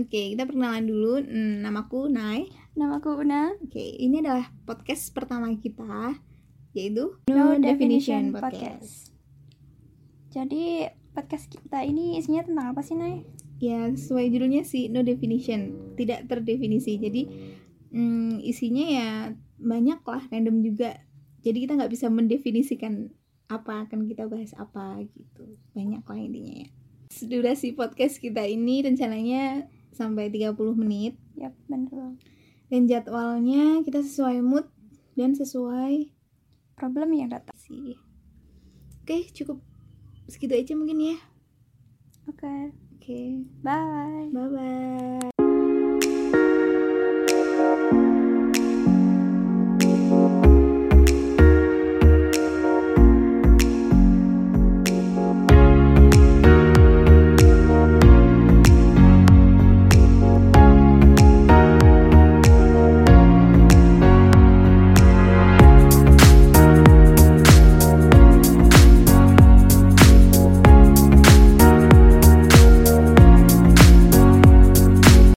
Oke, kita perkenalan dulu. Hmm, Namaku Nai. Namaku Una. Oke, ini adalah podcast pertama kita, yaitu No, Definition, Podcast. Jadi podcast kita ini isinya tentang apa sih, Nay? Ya, sesuai judulnya sih No Definition, tidak terdefinisi. Jadi hmm, isinya ya banyak lah, random juga. Jadi kita nggak bisa mendefinisikan apa akan kita bahas apa gitu. Banyak lah intinya ya. Durasi podcast kita ini rencananya sampai 30 menit Yap, bener. dan jadwalnya kita sesuai mood dan sesuai Problem yang datang. sih. Oke, cukup segitu aja mungkin ya. Oke, Oke, bye. bye bye.